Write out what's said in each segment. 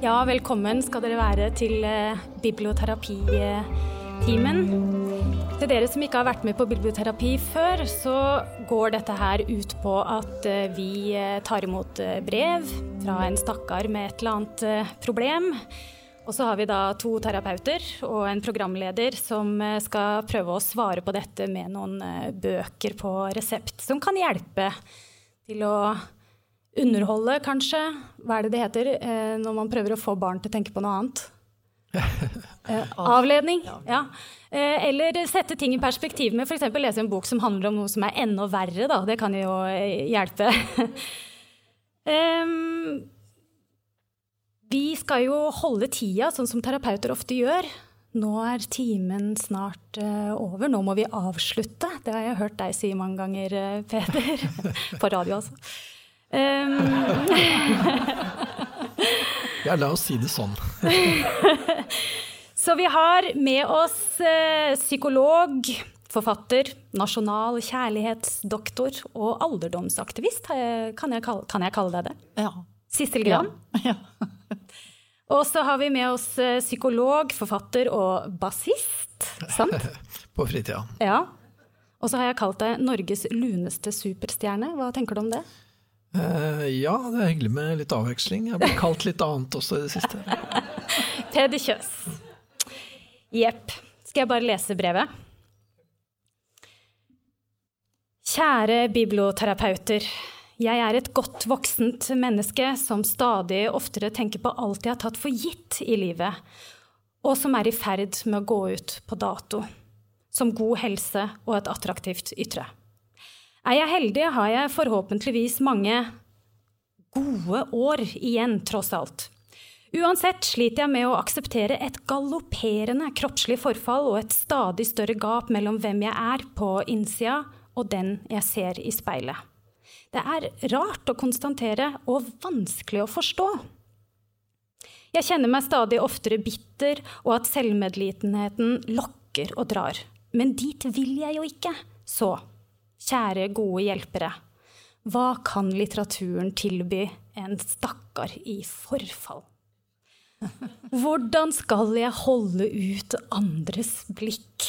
Ja, velkommen skal dere være til eh, biblioterapitimen. Til dere som ikke har vært med på biblioterapi før, så går dette her ut på at eh, vi eh, tar imot brev fra en stakkar med et eller annet problem. Og så har vi da to terapeuter og en programleder som skal prøve å svare på dette med noen bøker på resept som kan hjelpe til å underholde, kanskje. Hva er det det heter eh, når man prøver å få barn til å tenke på noe annet? Eh, avledning. Ja. Eh, eller sette ting i perspektiv med f.eks. lese en bok som handler om noe som er enda verre. Da. Det kan jo eh, hjelpe. um, vi skal jo holde tida, sånn som terapeuter ofte gjør. Nå er timen snart uh, over. Nå må vi avslutte. Det har jeg hørt deg si mange ganger, eh, Peder. På radio, altså. Em, Ja, la oss si det sånn. Så vi har med oss eh, psykolog, forfatter, nasjonal kjærlighetsdoktor og alderdomsaktivist. Kan jeg kalle, kan jeg kalle deg det? Ja. Sissel Gran. ja. Og så har vi med oss eh, psykolog, forfatter og bassist. Sant? På fritida. Ja. Og så har jeg kalt deg Norges luneste superstjerne. Hva tenker du om det? Eh, ja, det er hyggelig med litt avveksling. Jeg har blitt kalt litt annet også i det siste. Peder Kjøs. Jepp. Skal jeg bare lese brevet? Kjære biblioterapeuter. Jeg er et godt voksent menneske som stadig oftere tenker på alt jeg har tatt for gitt i livet, og som er i ferd med å gå ut på dato. Som god helse og et attraktivt ytre. Er jeg heldig, har jeg forhåpentligvis mange gode år igjen, tross alt. Uansett sliter jeg med å akseptere et galopperende kroppslig forfall og et stadig større gap mellom hvem jeg er på innsida og den jeg ser i speilet. Det er rart å konstatere og vanskelig å forstå. Jeg kjenner meg stadig oftere bitter, og at selvmedlidenheten lokker og drar. Men dit vil jeg jo ikke. Så, kjære gode hjelpere, hva kan litteraturen tilby en stakkar i forfall? Hvordan skal jeg holde ut andres blikk?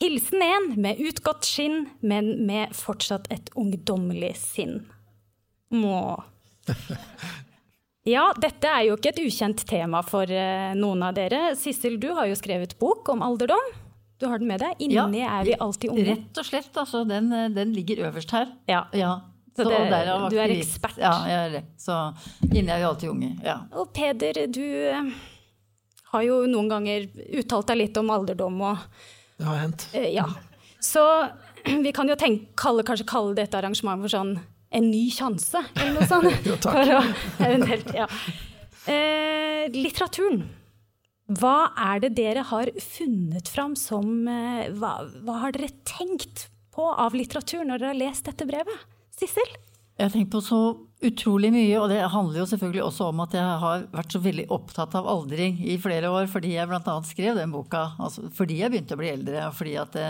Hilsen en med utgått skinn, men med fortsatt et ungdommelig sinn. Må. Ja, dette er jo ikke et ukjent tema for eh, noen av dere. Sissel, du har jo skrevet bok om alderdom. Du har den med deg. Inni er vi alltid unge. Rett og slett, altså. Den, eh, den ligger øverst her. Ja. Ja. Så det- derav du er ekspert. Ja, jeg er det. Så inni er vi alltid unge. Ja. Og Peder, du eh, har jo noen ganger uttalt deg litt om alderdom og Det har hendt. Eh, ja. Så vi kan jo tenke, kalle, kanskje kalle dette arrangementet for sånn en ny sjanse, eller noe sånt. Jo, takk. For å, eventuelt, ja. Eh, litteraturen. Hva er det dere har funnet fram som eh, hva, hva har dere tenkt på av litteratur når dere har lest dette brevet? Sissel? Jeg har tenkt på så utrolig mye, og det handler jo selvfølgelig også om at jeg har vært så veldig opptatt av aldring i flere år, fordi jeg bl.a. skrev den boka. Altså fordi jeg begynte å bli eldre. og fordi at det,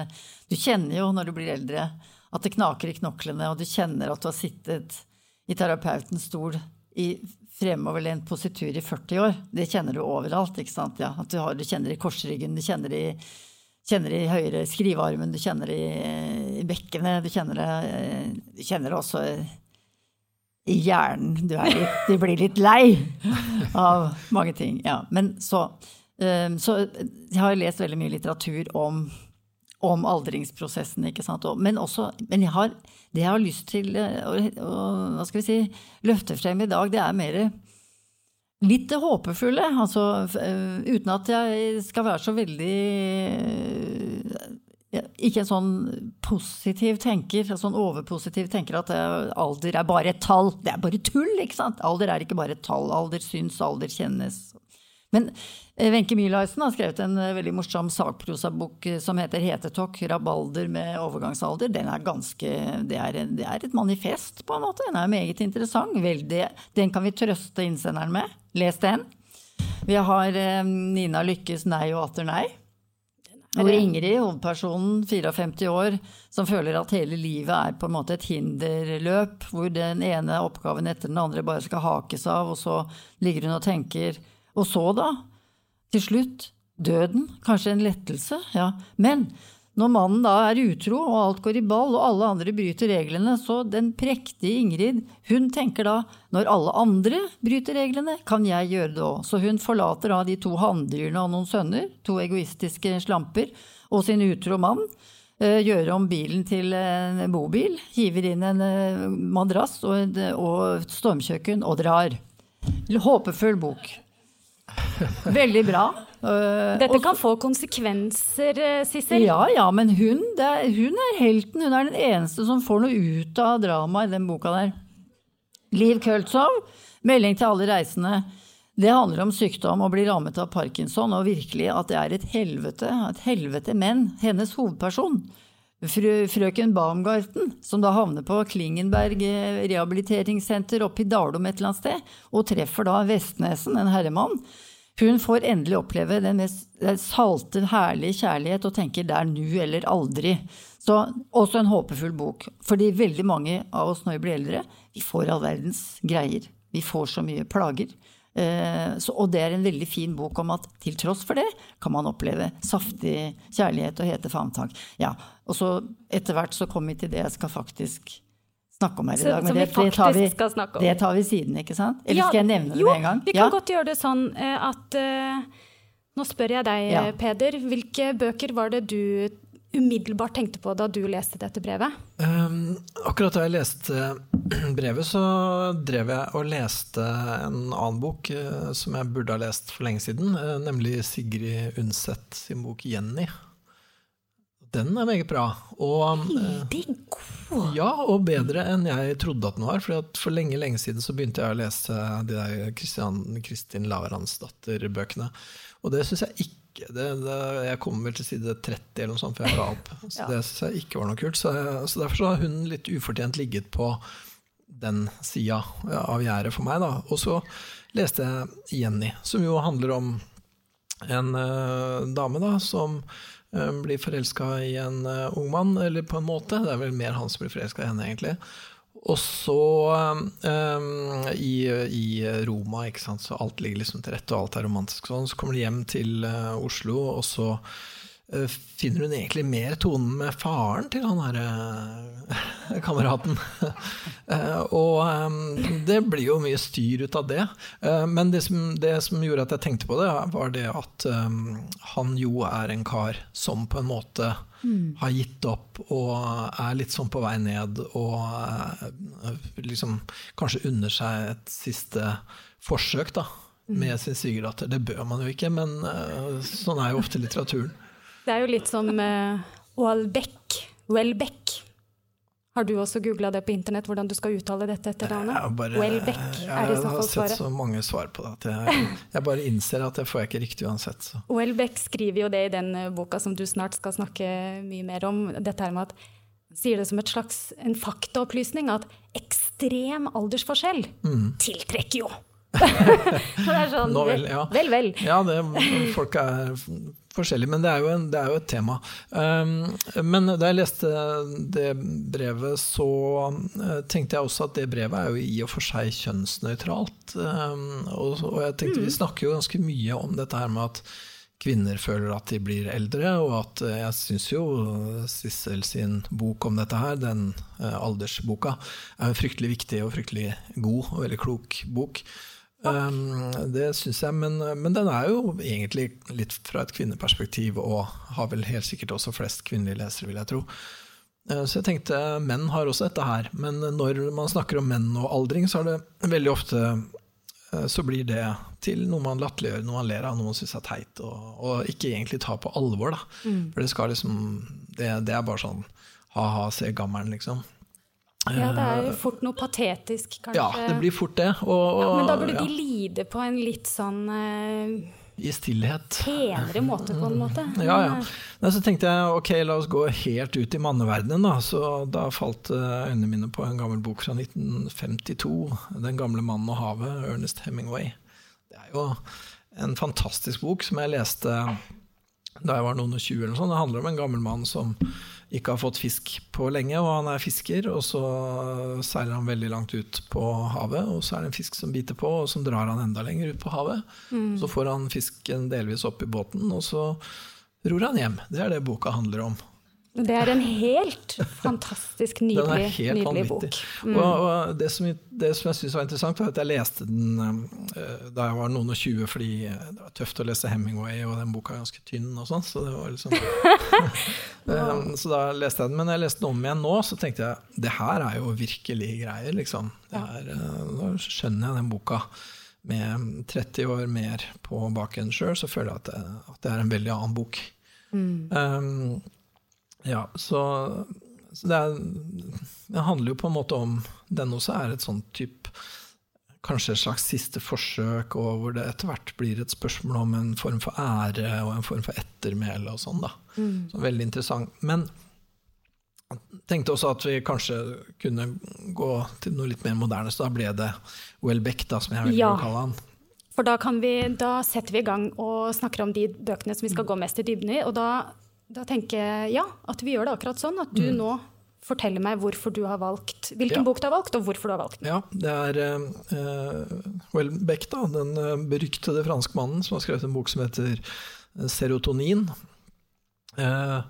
Du kjenner jo når du blir eldre at det knaker i knoklene, og du kjenner at du har sittet i terapeutens stol i fremoverlent positur i 40 år. Det kjenner du overalt. ikke sant? Ja, du, har, du kjenner i korsryggen, du kjenner i kjenner i høyre skrivearmen, du kjenner i, i bekkenet, du kjenner det, du kjenner det også i hjernen. Du, litt, du blir litt lei av mange ting. Ja. Men så, eh, så jeg har lest veldig mye litteratur om, om aldringsprosessen, ikke sant. Men, også, men jeg har, det jeg har lyst til eh, å, å hva skal vi si, løfte frem i dag, det er mer Litt det håpefulle, altså eh, uten at jeg skal være så veldig eh, Ikke en sånn positiv tenker, en sånn overpositiv tenker at alder er bare et tall. Det er bare tull, ikke sant? Alder er ikke bare et tall. Alder syns, alder kjennes. Men eh, Wenche Mühlhausen har skrevet en eh, veldig morsom sakprosabok eh, som heter 'Hetetokk rabalder med overgangsalder'. Den er ganske, det er, det er et manifest, på en måte. Den er meget interessant. Veldig, den kan vi trøste innsenderen med. Les den. Vi har Nina Lykkes 'Nei og atter nei'. Hvor Ingrid, hovedpersonen, 54 år, som føler at hele livet er på en måte et hinderløp, hvor den ene oppgaven etter den andre bare skal hakes av, og så ligger hun og tenker Og så, da? Til slutt døden? Kanskje en lettelse? Ja. Men når mannen da er utro, og alt går i ball, og alle andre bryter reglene, så den prektige Ingrid, hun tenker da når alle andre bryter reglene, kan jeg gjøre det òg. Så hun forlater da de to hanndyrene og noen sønner, to egoistiske slamper, og sin utro mann. Eh, gjøre om bilen til en bobil, hiver inn en eh, madrass og, og stormkjøkken og drar. Håpefull bok. Veldig bra. Uh, Dette kan få konsekvenser, eh, Sissel? Ja, ja, men hun, er, hun, er helten. Hun er den eneste som får noe ut av dramaet i den boka der. Liv Køltzow, 'Melding til alle reisende'. Det handler om sykdom og bli rammet av parkinson, og virkelig at det er et helvete. Et helvete, men hennes hovedperson, frø, frøken Baumgarten, som da havner på Klingenberg eh, rehabiliteringssenter oppe i Dalom et eller annet sted, og treffer da Vestnesen, en herremann hun får endelig oppleve den mest salte, herlige kjærlighet og tenker det er nu eller aldri. Så også en håpefull bok. Fordi veldig mange av oss når vi blir eldre, vi får all verdens greier. Vi får så mye plager. Eh, så, og det er en veldig fin bok om at til tross for det kan man oppleve saftig kjærlighet og hete favntak. Ja, og så etter hvert så kommer vi til det jeg skal faktisk snakke om her i dag. Men det, det, tar vi, det, tar vi, siden, ikke sant? Eller skal jeg nevne det med en gang? Jo, vi kan ja. godt gjøre det sånn eh, at uh, Nå spør jeg deg, ja. Peder. Hvilke bøker var det du umiddelbart tenkte på da du leste dette brevet? Um, akkurat da jeg leste brevet, så drev jeg og leste en annen bok uh, som jeg burde ha lest for lenge siden, uh, nemlig Sigrid Undset sin bok 'Jenny'. Den er meget bra. Og, Veldig god! Ja, og bedre enn jeg trodde at den var. For, for lenge lenge siden så begynte jeg å lese de der Christian, Kristin Lavransdatter-bøkene. Og det syns jeg ikke det, det, Jeg kommer vel til side 30 eller noe sånt før jeg ga opp. Så ja. det syns jeg ikke var noe kult. Så, så, derfor så har hun litt ufortjent ligget på den sida av gjerdet for meg. da. Og så leste jeg Jenny, som jo handler om en uh, dame da, som uh, blir forelska i en uh, ung mann, eller på en måte. Det er vel mer han som blir forelska i henne, egentlig. Og så um, i, i, Roma, ikke sant? så alt ligger liksom til rette, og alt er romantisk sånn. Så kommer de hjem til uh, Oslo, og så uh, finner hun egentlig mer tonen med faren til han herre uh, kameraten. Eh, og det blir jo mye styr ut av det. Men det som, det som, gjorde at jeg tenkte på det, var det at han jo er en kar som på en måte mm. har gitt opp og er litt sånn på vei ned og liksom kanskje unner seg et siste forsøk da, med sin svigerdatter. Det bør man jo ikke, men sånn er jo ofte litteraturen. Det er jo litt som uh, Welbeck. Welbeck. Har du også googla det på internett, hvordan du skal uttale dette etter navnet? Welbeck er i så fall svaret. Jeg har sett så mange svar på det at jeg, jeg bare innser at det får jeg ikke riktig uansett. Så. Welbeck skriver jo det i den eh, boka som du snart skal snakke mye mer om. Dette her med at sier det som slags en faktaopplysning at ekstrem aldersforskjell mm. tiltrekker jo det er sånn vel, ja. vel, vel. Ja, det, folk er forskjellige, men det er jo, en, det er jo et tema. Um, men da jeg leste det brevet, så uh, tenkte jeg også at det brevet er jo i og for seg kjønnsnøytralt. Um, og, og, jeg tenkte mm. vi snakker jo ganske mye om dette her med at kvinner føler at de blir eldre, og at uh, jeg syns jo Sissel sin bok om dette her, den uh, aldersboka, er en fryktelig viktig og fryktelig god og veldig klok bok. Um, det syns jeg, men, men, den er jo egentlig litt fra et kvinneperspektiv, og har vel helt sikkert også flest kvinnelige lesere, vil jeg tro. Uh, så jeg tenkte menn har også dette her, men når man snakker om menn og aldring, så er det veldig ofte uh, så blir det til noe man latterliggjør, noe man ler av, noe man syns er teit, og, og, ikke egentlig tar på alvor. Da. Mm. For det skal liksom det, det er bare sånn ha-ha, se gammelen, liksom. Ja, det er jo fort noe patetisk, kanskje. Ja, det blir fort det. Og, og, ja, men da burde ja. de lide på en litt sånn uh, I stillhet. Penere måte, på en måte. Ja, ja. Men så tenkte jeg ok, la oss gå helt ut i manneverdenen, da. Så da falt eh, øynene mine på en gammel bok fra 1952. 'Den gamle mannen og havet', Ernest Hemingway. Det er jo en fantastisk bok som jeg leste da jeg var noen og tjue. eller noe sånt. Det handler om en gammel mann som ikke har fått fisk på lenge, og han er fisker. Og så seiler han veldig langt ut på havet, og så er det en fisk som biter på, og som drar han enda lenger ut på havet. Mm. Så får han fisken delvis opp i båten, og så ror han hjem. Det er det boka handler om. Det er en helt fantastisk nydelig, helt nydelig bok. Mm. Og, og det, som, det som jeg syns var interessant, var at jeg leste den uh, da jeg var noen og tjue, fordi det var tøft å lese Hemingway, og den boka er ganske tynn og sånn. Så liksom um, Så da leste jeg den. Men jeg leste den om igjen nå, så tenkte jeg det her er jo virkelig greier, liksom. Det er, uh, nå skjønner jeg den boka. Med 30 år mer på baken sjøl, så føler jeg at det, at det er en veldig annen bok. Um, ja, så, så det, er, det handler jo på en måte om Den også er et sånn type Kanskje et slags siste forsøk, og hvor det etter hvert blir et spørsmål om en form for ære og en form for ettermæle og sånn, da. Så veldig interessant. Men jeg tenkte også at vi kanskje kunne gå til noe litt mer moderne, så da ble det Welbeck, da, som jeg vil Ja. kalle han. For da, kan vi, da setter vi i gang og snakker om de bøkene som vi skal gå mest i dybden i. Og da, da tenker jeg ja, at vi gjør det akkurat sånn. At du nå forteller meg hvorfor du har valgt, hvilken Ja. bok du har valgt, og hvorfor du har valgt den. Ja, det er eh, Welbeck, da, den eh, beryktede franskmannen som har skrevet en bok som heter eh, Serotonin. Eh,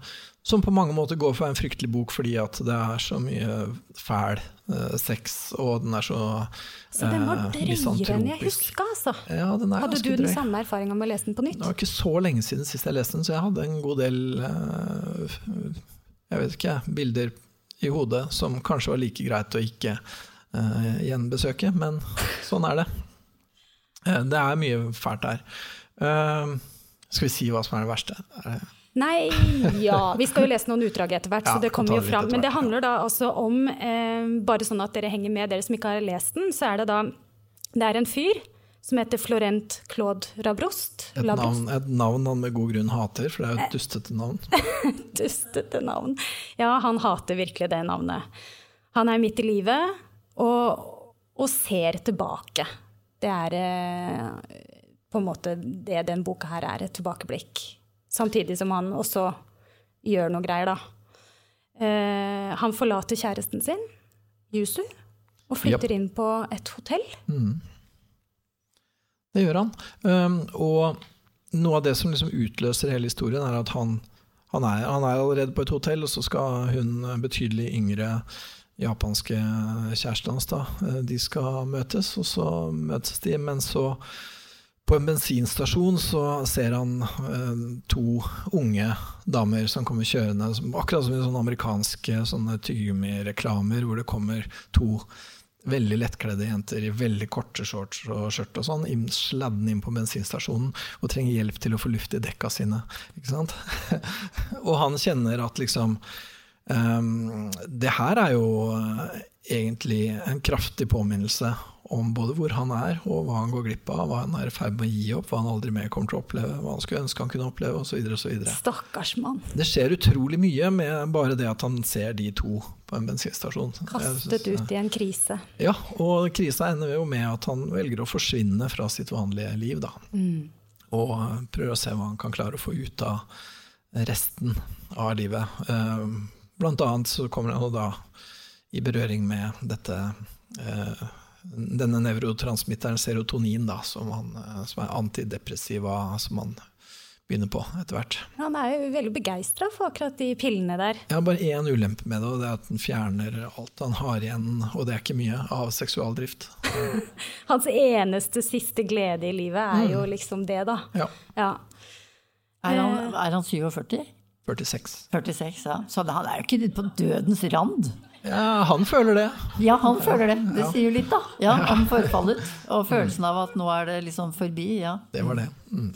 som på mange måter går for en fryktelig bok fordi at det er så mye fæl eh, sex, og den er så Så den var eh, drøyere enn jeg misantropisk. huska, altså. Ja, den er Hadde du den samme erfaringa med å lese den på nytt? Det var ikke så lenge siden sist jeg leste den, så jeg hadde en god del eh, jeg vet ikke, bilder i hodet som kanskje var like greit å ikke eh, gjenbesøke, men sånn er det. Eh, det er mye fælt der. Eh, skal vi si hva som er det verste? Er det Nei, ja. Vi skal jo lese noen utdrag etter hvert, Ja, så det kommer jo fram. Men det handler da altså om, eh, bare sånn at dere henger med, dere som ikke har lest den, så er det da Det er en fyr som heter Florent Claude Rabrost. et, navn, et navn han med god grunn hater, for det er jo et dustete navn. Dustete navn. Ja, han hater virkelig det navnet. Han er midt i livet og, og ser tilbake. Det er eh, på en måte det den boka her er, et tilbakeblikk. Samtidig som han også gjør noe greier, da. Eh, han forlater kjæresten sin, Yusu, og flytter inn på et hotell. Det gjør han. Um, og noe av det som liksom utløser hele historien, er at han, han, er, han er allerede på et hotell, og så skal hun betydelig yngre japanske kjæresten hans, da, eh, de skal møtes, og så møtes de, men så på en bensinstasjon så ser han eh, to unge damer som kommer kjørende, som, akkurat som i sånne amerikanske sånne tyggegummireklamer, hvor det kommer to veldig lettkledde jenter i veldig korte shorts og skjørt og sånn, sladdende inn på bensinstasjonen og trenger hjelp til å få luft i dekka sine. Ikke sant? og han kjenner at liksom Det her er jo eh, egentlig en kraftig påminnelse om både hvor han er, og hva han går glipp av, hva han er i ferd med å gi opp, hva han aldri mer kommer til å oppleve, hva han skulle ønske han kunne oppleve, osv. Stakkars mann. Det skjer utrolig mye med bare det at han ser de to på en bensinstasjon. Kastet synes- ut i en krise. Ja, og krisa ender jo med at han velger å forsvinne fra sitt vanlige liv, da. Og prøver å se hva han kan klare å få ut av resten av livet. Eh, Blant annet så kommer han jo da i berøring med dette eh, denne nevrotransmitteren serotonin, da, som, han, eh, som er antidepressiva, som han begynner på etter hvert. Han er jo veldig begeistra for akkurat de pillene der. Jeg har bare én ulempe med det, og det er at den fjerner alt han har igjen, og det er ikke mye, av seksualdrift. Hans eneste siste glede i livet er jo liksom det, da. Ja. Ja. Er han, er han 47? 46. 46, ja. Så han er jo ikke på dødens rand. Ja, han føler det. Ja, han føler det. Det sier jo litt, da. Ja, Om forfallet. Og følelsen av at nå er det liksom forbi. Ja. Det var det. Mm.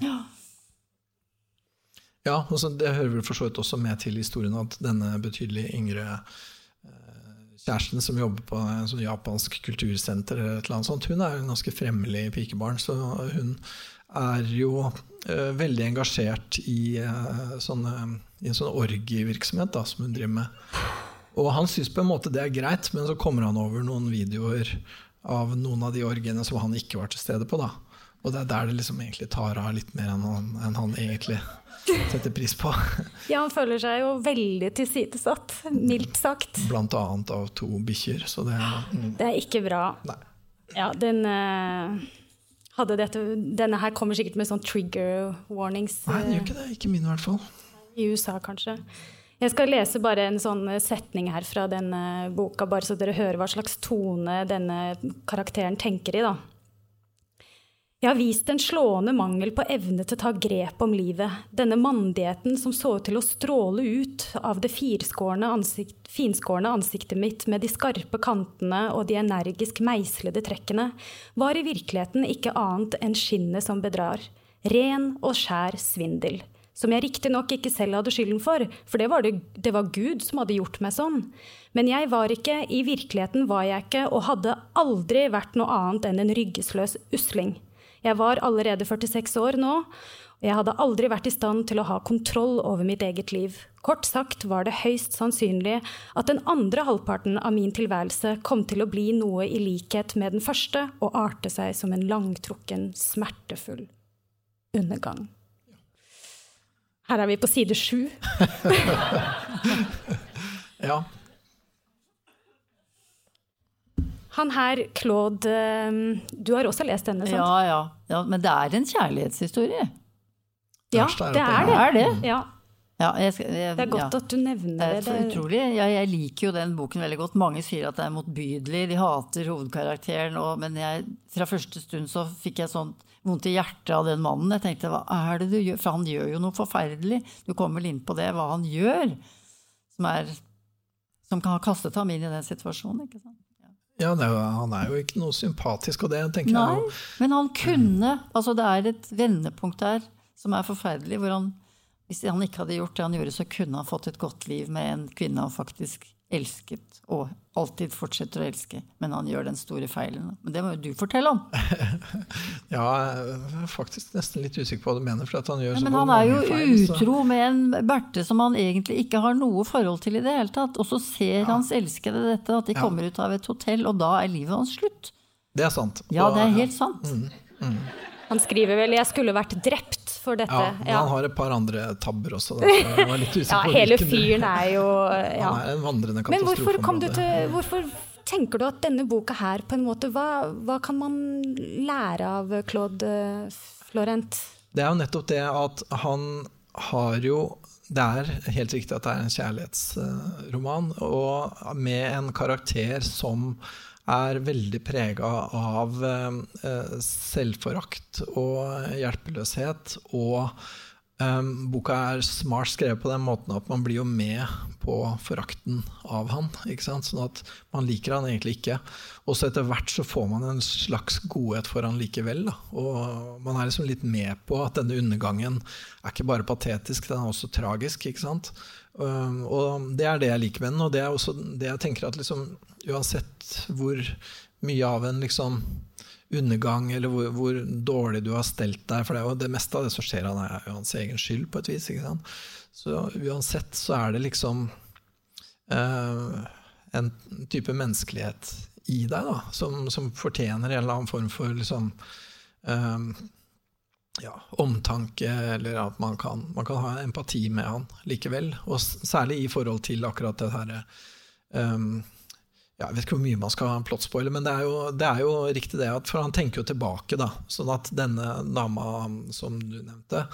Ja, og så Det hører vel for så vidt også med til historien at denne betydelig yngre eh, kjæresten som jobber på en sånn japansk kultursenter, eller et eller annet sånt, hun er jo en ganske fremmelig pikebarn. Så hun er jo eh, veldig engasjert i, eh, sånne, i en sånn orgievirksomhet som hun driver med. Og han syns på en måte det er greit, men så kommer han over noen videoer av noen av de orgiene som han ikke var til stede på. da. Og det er der det liksom egentlig tar av litt mer enn han, enn han egentlig setter pris på. Ja, han føler seg jo veldig tilsidesatt, mildt sagt. Blant annet av to bikkjer, så det mm, Det er ikke bra. Nei. Ja, den eh, hadde dette Denne her kommer sikkert med sånn trigger warnings Nei, den eh, gjør ikke det. Ikke min, i hvert fall. I USA, kanskje. Jeg skal lese bare en sånn setning her fra denne boka, bare så dere hører hva slags tone denne karakteren tenker i, da. Jeg har vist en slående mangel på evne til å ta grep om livet. Denne mandigheten som så ut til å stråle ut av det ansikt, finskårne ansiktet mitt med de skarpe kantene og de energisk meislede trekkene, var i virkeligheten ikke annet enn skinnet som bedrar. Ren og skjær svindel. Som jeg riktignok ikke selv hadde skylden for, for det var, det, det var Gud som hadde gjort meg sånn. Men jeg var ikke, i virkeligheten var jeg ikke, og hadde aldri vært noe annet enn en ryggesløs usling. Jeg var allerede 46 år nå, og jeg hadde aldri vært i stand til å ha kontroll over mitt eget liv. Kort sagt var det høyst sannsynlig at den andre halvparten av min tilværelse kom til å bli noe i likhet med den første, og arte seg som en langtrukken, smertefull undergang. Her er vi på side sju. Ja. Han her, Claude, eh, du har også lest denne, sant? Ja, ja, ja. Men det er en kjærlighetshistorie. Ja, det er Det det. er det. Ja, Ja, jeg jeg, det er godt ja. at du nevner Det det. er utrolig. Ja, jeg liker jo den boken veldig godt. Mange sier at det er motbydelig, de hater hovedkarakteren. Og, men jeg, fra første stund så fikk jeg sånt vondt i hjertet av den mannen. Jeg tenkte hva er det du gjør? For han gjør jo noe forferdelig. Du kommer vel inn på det, hva han gjør. Som, er, som kan ha kastet ham inn i den situasjonen. ikke sant? ja er, jo- han er jo ikke noe sympatisk, og det tenker Nei, jeg jo men han kunne Altså, det er et vendepunkt der som er forferdelig, hvor han Hvis han ikke hadde gjort det han gjorde, så kunne han fått et godt liv med en kvinne han faktisk elsket, og alltid fortsetter å elske. Men han gjør den store feilen. Men det må jo du fortelle om. Ja, jeg er faktisk nesten litt usikker på hva du mener. For at han gjør Ja, så men han er jo feil, utro så- med en Berthe som han egentlig ikke har noe forhold til i det hele tatt. Og så ser hans elskede dette, at de Ja. kommer ut av et hotell, og da er livet hans slutt. Det er sant. Ja, det er helt sant. Mm. Han skriver vel 'jeg skulle vært drept for dette'. Ja, men han har et par andre tabber også. Ja hele fyren er jo ja. Han er en vandrende Men hvorfor kom du til Hvorfor tenker du at denne boka her på en måte Hva, hva kan man lære av Claude eh, Florent? Det er jo nettopp det at han har jo Det er helt riktig at det er en kjærlighetsroman, og med en karakter som er veldig prega av eh, selvforakt og hjelpeløshet. Og eh, boka er smart skrevet på den måten at man blir jo med på forakten av han. Ikke sant? Sånn at man liker han egentlig ikke. Og så etter hvert så får man en slags godhet for han likevel. Da. Og man er liksom litt med på at denne undergangen er ikke bare patetisk, den er også tragisk. ikke sant? Um, og det er det jeg liker med den, og det er også det jeg tenker at liksom, uansett hvor mye av en liksom undergang, eller hvor, hvor dårlig du har stelt deg, for det er jo det meste av det som skjer han er jo hans egen skyld, på et vis. ikke sant? Så uansett så er det liksom eh, en type menneskelighet i deg da, som, som fortjener en eller annen form for liksom eh, ja, omtanke, eller at man kan, man kan ha empati med han likevel. Og særlig i forhold til akkurat det her um, ja, Jeg vet ikke hvor mye man skal plottspoile, men det er, jo, det er jo riktig det. At, for han tenker jo tilbake, da. Sånn at denne dama som du nevnte,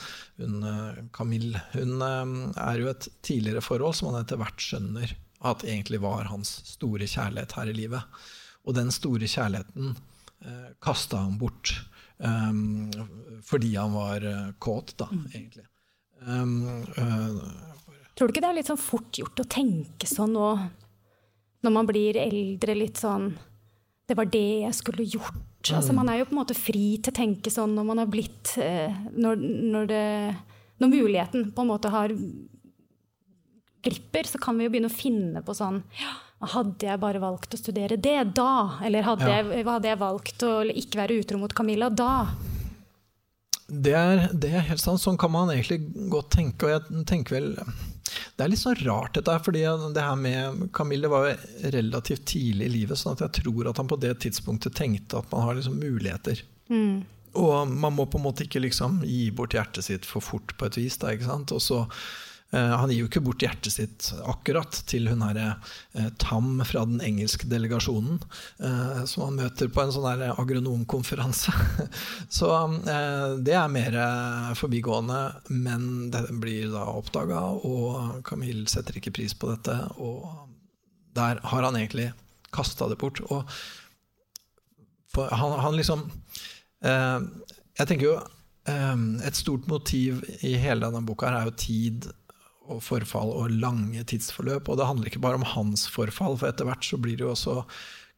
hun eh, Camille, hun eh, er jo et tidligere forhold som han etter hvert skjønner at egentlig var hans store kjærlighet her i livet. Og den store kjærligheten eh, kasta han bort um, fordi han var kåt, da, egentlig. Um, uh, Tror du ikke det er litt sånn fort gjort å tenke sånn nå, når man blir eldre, litt sånn Det var det jeg skulle gjort. Altså, man er jo på en måte fri til å tenke sånn når man har blitt eh, når, når, det, når muligheten på en måte har glipper, så kan vi jo begynne å finne på sånn Hadde jeg bare valgt å studere det da? Eller hadde, Ja. jeg, hadde jeg valgt å ikke være utro mot Camilla da? Det er, det er helt sant. Sånn kan man egentlig godt tenke. Og jeg tenker vel Det er litt sånn rart, dette her. fordi det her med Camille var jo relativt tidlig i livet. sånn at jeg tror at han på det tidspunktet tenkte at man har liksom muligheter. Og man må på en måte ikke liksom gi bort hjertet sitt for fort på et vis. Da, ikke sant? Og så han gir jo ikke bort hjertet sitt akkurat til hun herre eh, Tam fra den engelske delegasjonen, eh, som han møter på en sånn der agronomkonferanse. Så det er mer forbigående, men det blir da oppdaga, og Camille setter ikke pris på dette. Og der har han egentlig kasta det bort. Og han, han liksom Jeg tenker jo et stort motiv i hele denne boka er jo tid og forfall og lange tidsforløp. Og det handler ikke bare om hans forfall, for etter hvert så blir det jo også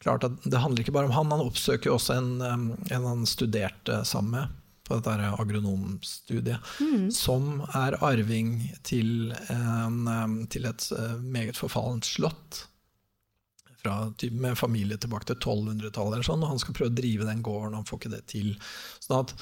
klart at det handler ikke bare om han. Han oppsøker jo også en, en han studerte sammen med på dette agronomstudiet, mm. som er arving til, en, til et eh, meget forfallent slott. Fra, med familie tilbake til 1200-tallet, og han skal prøve å drive den gården, han får ikke det til. Sånn at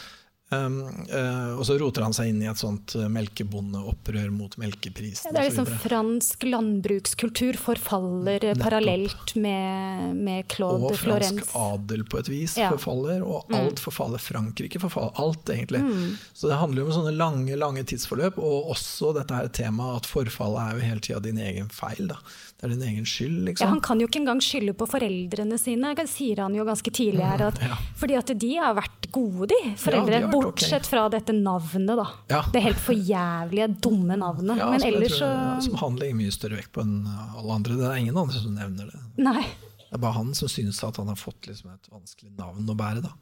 Um, uh, og så roter han seg inn i et sånt uh, melkebondeopprør mot melkeprisen. Ja, det er liksom fransk landbrukskultur forfaller Nettopp. parallelt med, med Claude Florence. Og fransk adel på et vis ja. forfaller, og mm. alt forfaller. Frankrike forfaller. Alt, egentlig. Mm. Så det handler jo om sånne lange lange tidsforløp, og også dette her temaet at forfallet er jo hele tida din egen feil. Da. Det er din egen skyld. Liksom. Ja, han kan jo ikke engang skylde på foreldrene sine, sier han jo ganske tidlig her. At, mm, ja. Fordi at de har vært gode, de foreldre. De Bortsett okay. fra dette navnet, da. Ja. Det helt forjævlige, dumme navnet. Ja, Men ellers så Som han legger mye større vekt på enn alle andre. Det er ingen andre som nevner det. Nei. Det er bare han som synes at han har fått liksom et vanskelig navn å bære. da.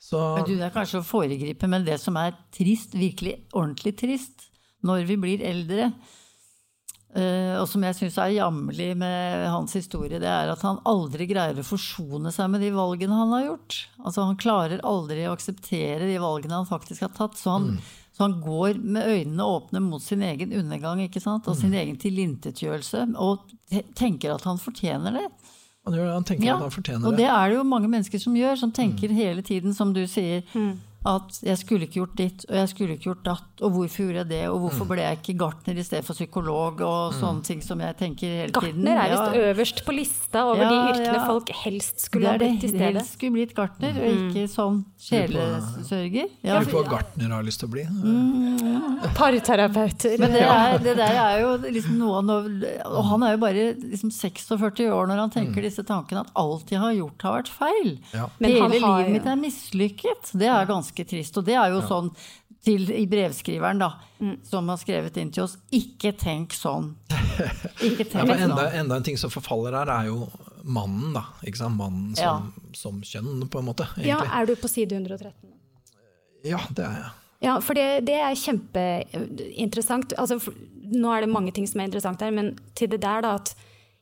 Så, men du, Det er kanskje å foregripe, men det som er trist, virkelig ordentlig trist, når vi blir eldre, og som jeg syns er jammerlig med hans historie, det er at han aldri greier å forsone seg med de valgene han har gjort. Altså Han klarer aldri å akseptere de valgene han faktisk har tatt. Så han, mm. så han går med øynene åpne mot sin egen undergang ikke sant? og mm. sin egen tilintetgjørelse. Og tenker at han fortjener det. Han, gjør, han tenker ja, at han fortjener det. Og det er det jo mange mennesker som gjør, som tenker mm. hele tiden, som du sier. At jeg skulle ikke gjort ditt, og jeg skulle ikke gjort datt, og hvorfor gjorde jeg det, og hvorfor mm. ble jeg ikke gartner i stedet for psykolog, og mm. sånne ting som jeg tenker hele tiden. Gartner er visst ja. øverst på lista over ja, de yrkene ja. folk helst skulle ha blitt i stedet. Helst skulle blitt gartner, og mm. ikke sånn sjelesørger. Ja. Lurer på hva gartner har lyst til å bli. Mm, Parterapeuter. Men det, er, det, der er jo liksom noe av Og han er jo bare liksom 46 år når han tenker disse tankene, at alt jeg har gjort, har vært feil. Hele livet mitt er mislykket. Det er ganske ganske trist. Og det er jo ja. sånn til, i brevskriveren, da, mm. som har skrevet inn til oss, ikke tenk sånn. Ikke tenk ja, enda, sånn. enda, en ting som forfaller her, er jo mannen, da. Ikke sant? Mannen som, ja. som kjønn, på en måte. Egentlig. Ja, er du på side 113? Ja, det er jeg. Ja, for det, det er kjempeinteressant. Altså, nå er det mange ting som er interessant her, men til det der, da, at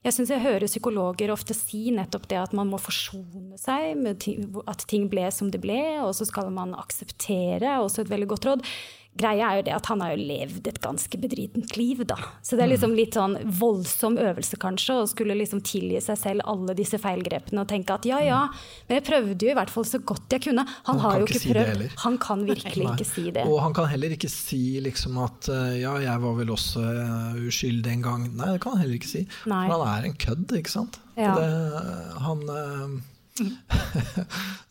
jeg syns jeg hører psykologer ofte si nettopp det at man må forsone seg med at ting ble som det ble, og så skal man akseptere, også et veldig godt råd greia er jo det at han har jo levd et ganske bedritent liv, da. Så det er liksom litt sånn voldsom øvelse, kanskje, å skulle liksom tilgi seg selv alle disse feilgrepene og tenke at ja, ja, men jeg prøvde jo i hvert fall så godt jeg kunne. Han, han har jo ikke ikke prøvd. Han kan virkelig Nei. ikke si det. Og han kan heller ikke si liksom at eh, ja, jeg var vel også uh, uskyldig en gang. Nei, det kan han heller ikke si. Nei. For han er en kødd, ikke sant. Ja. Det, han...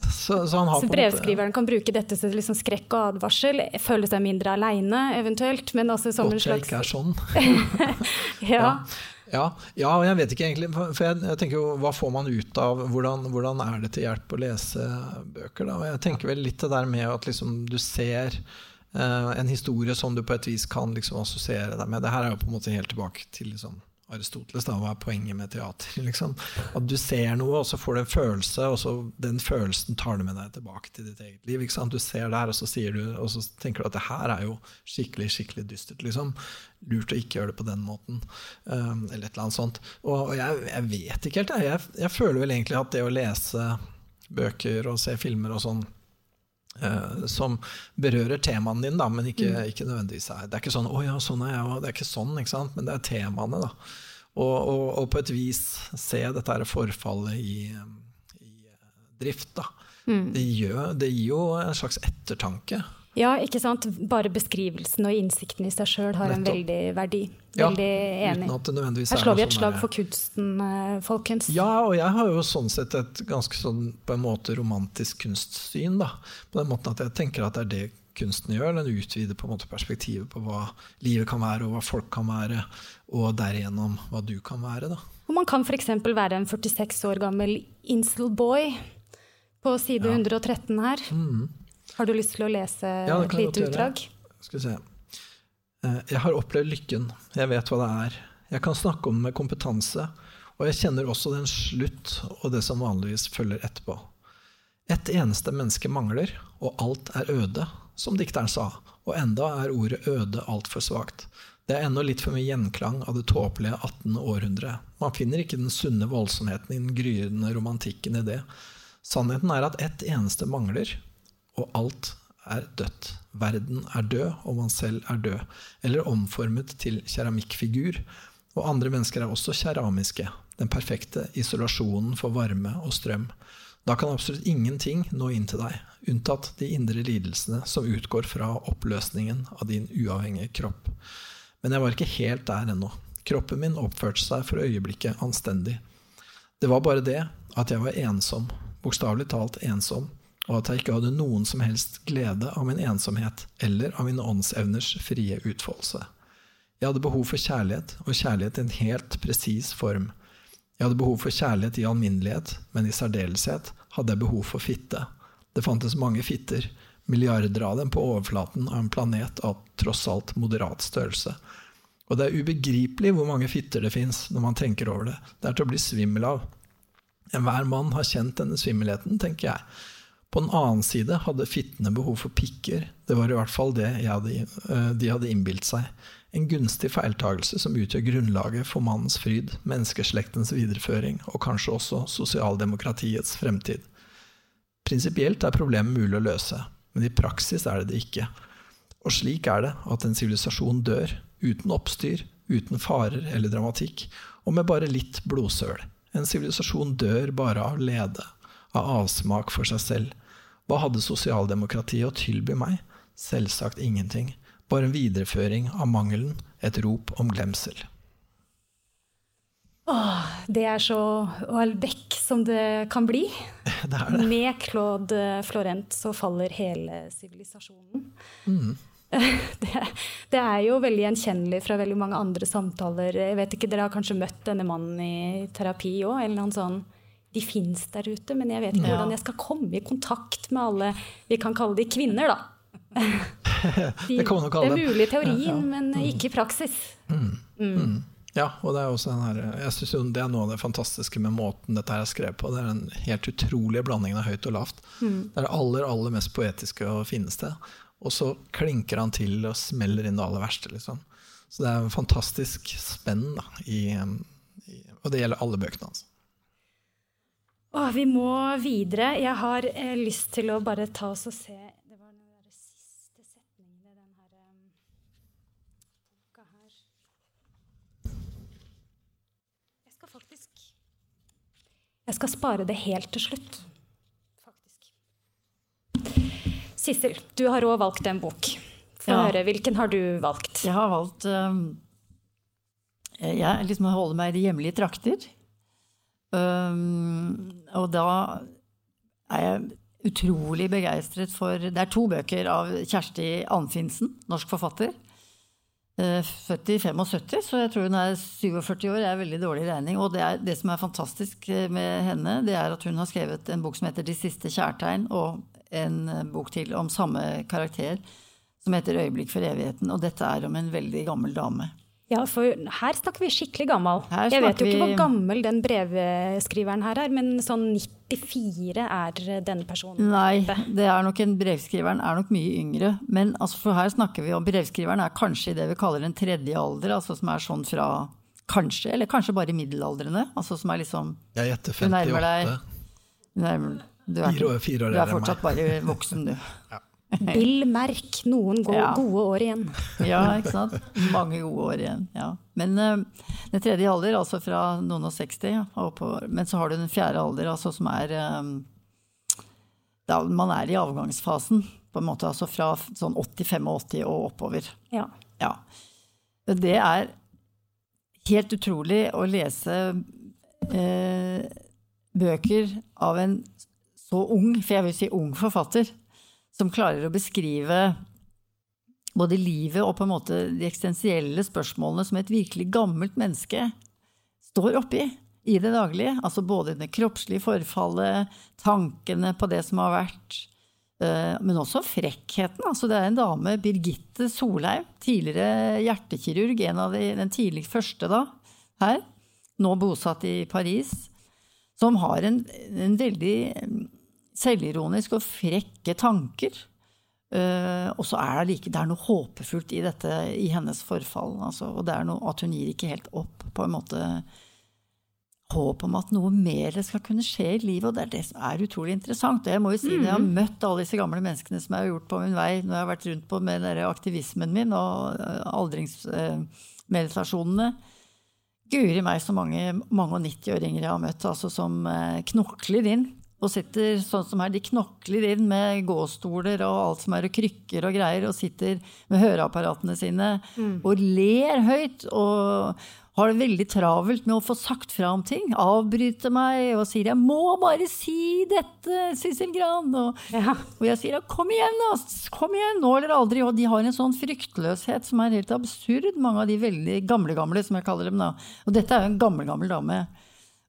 Så, så, så brevskriveren kan bruke dette som liksom skrekk og advarsel, føle seg mindre aleine eventuelt. Men altså som Godt slags ikke er sånn. ja. Ja, ja, og jeg vet ikke egentlig For jeg, jeg, tenker jo, hva får man ut av Hvordan, hvordan er det til hjelp å lese bøker? Da? Og jeg tenker vel litt det der med at liksom du ser uh, en historie som du på et vis kan liksom assosiere deg med. Det her er jo på en måte helt tilbake til liksom Aristoteles, da, hva er poenget med teater? Liksom? At du ser noe, og så får du en følelse, og så den følelsen tar du med deg tilbake til ditt eget liv. Du ser det her, og så, du, og så tenker du at det her er jo skikkelig skikkelig dystert. Liksom. Lurt å ikke gjøre det på den måten. Um, eller et eller annet sånt. Og, og jeg, jeg, vet ikke helt. Jeg, jeg, jeg føler vel egentlig at det å lese bøker og se filmer og sånn som berører temaene dine, da, men ikke, mm. ikke, nødvendigvis er Det er ikke sånn 'Å ja, sånn er jeg òg'. Det er ikke sånn, ikke sant? men det er temaene. da. Og, og, og på et vis se dette her forfallet i, i drift. da. Mm. Det, gjør, det, gir jo en slags ettertanke. Ja, ikke sant. Bare beskrivelsen og innsikten i seg sjøl har en veldig verdi. Ja, Veldig enig. Det nødvendigvis Her er slår vi et sånn slag for kunsten, eh, folkens. Ja, og jeg har jo sånn sett et ganske sånn på en måte romantisk kunstsyn. da. På den måten at jeg tenker at det er det kunsten gjør. Den utvider på en måte perspektivet på hva livet kan være, og hva folk kan være, og derigjennom hva du kan være. da. Og man kan f.eks. være en 46 år gammel incel-boy på side 113 her. Har du lyst til å lese. Ja, et lite utdrag? Skal vi se. Eh, Jeg har opplevd lykken. Jeg vet hva det er. Jeg kan snakke om det med kompetanse. Og jeg kjenner også den slutt og det som vanligvis følger etterpå. Et eneste menneske mangler, og alt er øde, som dikteren sa. Og enda er ordet øde altfor svakt. Det er ennå litt for mye gjenklang av det tåpelige 18. århundre. Man finner ikke den sunne voldsomheten i den gryende romantikken i det. Sannheten er at ett eneste mangler, og alt er dødt. Verden er død, og man selv er død, eller omformet til keramikkfigur. Og andre mennesker er også keramiske, den perfekte isolasjonen for varme og strøm. Da kan absolutt ingenting nå inn til deg, unntatt de indre lidelsene som utgår fra oppløsningen av din uavhengige kropp. Men jeg var ikke helt der ennå. Kroppen min oppførte seg for øyeblikket anstendig. Det var bare det at jeg var ensom, bokstavelig talt ensom, og at jeg ikke hadde noen som helst glede av min ensomhet eller av mine åndsevners frie utfoldelse. Jeg hadde behov for kjærlighet, og kjærlighet i en helt presis form. Jeg hadde behov for kjærlighet i alminnelighet, men i særdeleshet hadde jeg behov for fitte. Det fantes mange fitter, milliarder av dem på overflaten av en planet av tross alt moderat størrelse. Og det er ubegripelig hvor mange fitter det fins når man tenker over det. Det er til å bli svimmel av. Enhver mann har kjent denne svimmelheten, tenker jeg. På den annen side hadde fittene behov for pikker, det var i hvert fall det hadde, eh, de hadde innbilt seg. En gunstig feiltagelse som utgjør grunnlaget for mannens fryd, menneskeslektens videreføring og kanskje også sosialdemokratiets fremtid. Prinsipielt er problemet mulig å løse, men i praksis er det det ikke. Og slik er det at en sivilisasjon dør, uten oppstyr, uten farer eller dramatikk, og med bare litt blodsøl. En sivilisasjon dør bare av lede, av avsmak for seg selv. Hva hadde sosialdemokratiet å tilby meg? Selvsagt ingenting, bare en videreføring av mangelen, et rop om glemsel. Åh, Det er så Houellebecq som det kan bli. Det er det. Med Claude Florent så faller hele sivilisasjonen. Mm. Det, det er jo veldig gjenkjennelig fra veldig mange andre samtaler. Jeg vet ikke, Dere har kanskje møtt denne mannen i terapi òg? Eller noen sånn De fins der ute, men jeg vet ikke hvordan jeg skal komme i kontakt med alle Vi kan kalle de kvinner, da. De, Det kan man kalle det er mulig i teorien, men ikke i praksis. Ja, og det er også den her, jeg synes det er noe av det fantastiske med måten dette her er skrevet på. Det er den helt utrolige blandingen av høyt og lavt. Det er det aller, aller mest poetiske og fineste. Og så klinker han til og smeller inn det aller verste, liksom. Så det er en fantastisk spenn, da, i, i, og det gjelder alle bøkene hans. Å, vi må videre. Jeg har eh, lyst til å bare ta oss og se Det var den der siste setningen i den her um, boka her. Jeg skal faktisk Jeg skal spare det helt til slutt, faktisk. Sissel, du har òg valgt en bok. Få Ja. høre. Hvilken har du valgt? Jeg har valgt um, Jeg liksom holder meg i de hjemlige trakter. Um, og da er jeg utrolig begeistret for Det er to bøker av Kjersti Anfinsen, norsk forfatter. Eh, Født i 75, så jeg tror hun er 47 år. Det er veldig dårlig regning. Og det, er, det som er fantastisk eh, med henne, det er at hun har skrevet en bok som heter 'De siste kjærtegn', og en eh, bok til om samme karakter som heter 'Øyeblikk for evigheten'. Og dette er om en veldig gammel dame. Ja, for her snakker vi skikkelig gammel. Her Jeg vet jo ikke vi- hvor gammel den brevskriveren her er, men sånn 94 er denne personen. Nei, det er nok en brevskriveren er nok mye yngre. Men altså, for her snakker vi om brevskriveren er kanskje i det vi kaller en tredje alder, altså som er sånn fra kanskje, eller kanskje bare middelaldrende. Altså som er liksom Jeg gjetter Du nærmer deg- nærmer- du er, Fire år, du er fortsatt bare voksen, du. Bill Merk, noen go Ja. gode år igjen. Ja, ikke sant. Mange gode år igjen. Ja. Men uh, den tredje alder, altså fra noen og 60 og oppover. Men så har du den fjerde alder, altså som er um, da man er i avgangsfasen, på en måte, altså fra sånn 80-85 og oppover. Ja. Ja. Det er helt utrolig å lese eh, bøker av en så ung, for jeg vil si ung forfatter, som klarer å beskrive både livet og på en måte de eksistensielle spørsmålene som et virkelig gammelt menneske står oppi i det daglige. Altså både det kroppslige forfallet, tankene på det som har vært, eh, men også frekkheten. Altså det er en dame, Birgitte Solheim, tidligere hjertekirurg, en av de, den tidligst første da, her, nå bosatt i Paris, som har en, en veldig selvironisk og frekke tanker. Uh, og så er det, like, det er noe håpefullt i dette, i hennes forfall. Altså, og det er noe at hun gir ikke helt opp, på en måte. Håp om at noe mer skal kunne skje i livet, og det er det som er utrolig interessant. Og jeg må jo si mm. Jeg har mm. møtt alle disse gamle menneskene som jeg har gjort på min vei når jeg har vært rundt på med aktivismen min og eh, aldringsmeditasjonene. Uh, Guri meg, så mange, mange og 90-åringer jeg har møtt, altså, som knokler inn og sitter sånn som her, de knokler inn med gåstoler og alt som er, og krykker og greier, og sitter med høreapparatene sine mm. og ler høyt. Og har det veldig travelt med å få sagt fra om ting. Avbryter meg og sier 'jeg må bare si dette, Sissel Gran'. Og, ja. og jeg sier 'kom igjen, da! Kom igjen! Nå eller aldri'. Og de har en sånn fryktløshet som er helt absurd, mange av de veldig gamle gamle, som jeg kaller dem. da. Og dette er jo en gammel, gammel dame.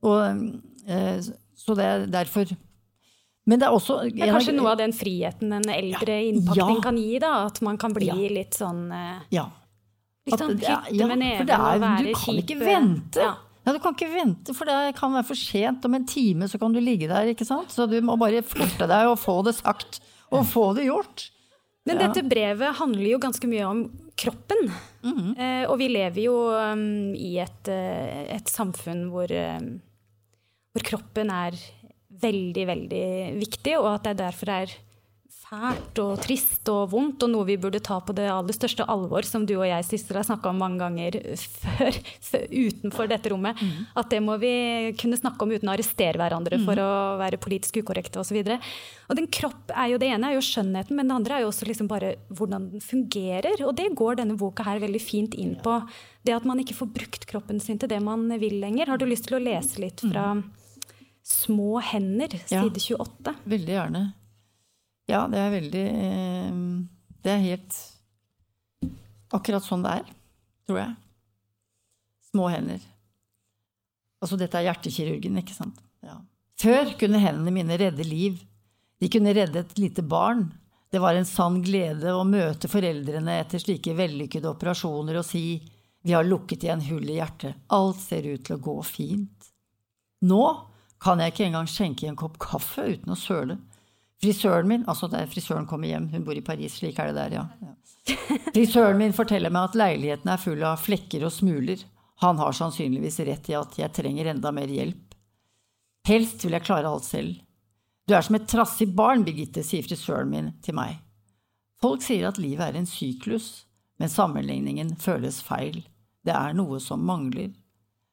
Og... Eh, så det er derfor men det er også Det er kanskje noe av den friheten en eldre ja, innpakning ja. kan gi, da? At man kan bli ja. litt sånn eh, Ja. Litt sånn hytte med neven og være Du kan ikke vente. Ja. du kan ikke vente, for det kan være for sent. Om en time så kan du ligge der, ikke sant. Så du må bare forte deg og få det sagt. Og få det gjort. Men dette brevet handler jo ganske mye om kroppen. Mm -hmm. eh, og vi lever jo um, i et, uh, et samfunn hvor um, hvor kroppen er veldig, veldig viktig, og at det derfor er fælt og trist og vondt, og noe vi burde ta på det aller største alvor, som du og jeg Sissel, har snakka om mange ganger før, utenfor dette rommet. Mm. At det må vi kunne snakke om uten å arrestere hverandre mm. for å være politisk ukorrekte osv. Og, så og den kropp er jo det ene er jo skjønnheten, men det andre er jo også liksom bare hvordan den fungerer. Og det går denne boka her veldig fint inn på. Det at man ikke får brukt kroppen sin til det man vil lenger. Har du lyst til å lese litt fra mm. Små hender, side ja, 28. Veldig gjerne. Ja, det er veldig eh, Det er helt akkurat sånn det er, tror jeg. Små hender. Altså, dette er hjertekirurgen, ikke sant? Ja. Før kunne hendene mine redde liv. De kunne redde et lite barn. Det var en sann glede å møte foreldrene etter slike vellykkede operasjoner og si vi har lukket igjen hull i hjertet, alt ser ut til å gå fint. Nå kan jeg ikke engang skjenke i en kopp kaffe uten å søle. Frisøren min altså der frisøren kommer hjem, hun bor i Paris, slik er det der, ja. ja. Frisøren min forteller meg at leiligheten er full av flekker og smuler. Han har sannsynligvis rett i at jeg trenger enda mer hjelp. Helst vil jeg klare alt selv. Du er som et trassig barn, Birgitte, sier frisøren min til meg. Folk sier at livet er en syklus, men sammenligningen føles feil. Det er noe som mangler.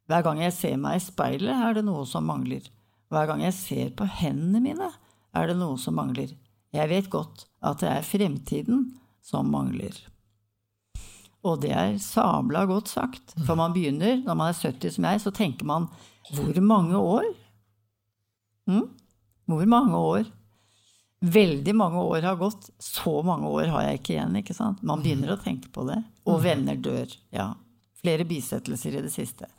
Hver gang jeg ser meg i speilet, er det noe som mangler. Hver gang jeg ser på hendene mine, er det noe som mangler. Jeg vet godt at det er fremtiden som mangler. Og det er sabla godt sagt. For man begynner, når man er 70 som jeg, så tenker man hvor mange år? Mm? Hvor mange år? Veldig mange år har gått. Så mange år har jeg ikke igjen. ikke sant? Man begynner å tenke på det. Og venner dør. Ja. Flere bisettelser i det siste.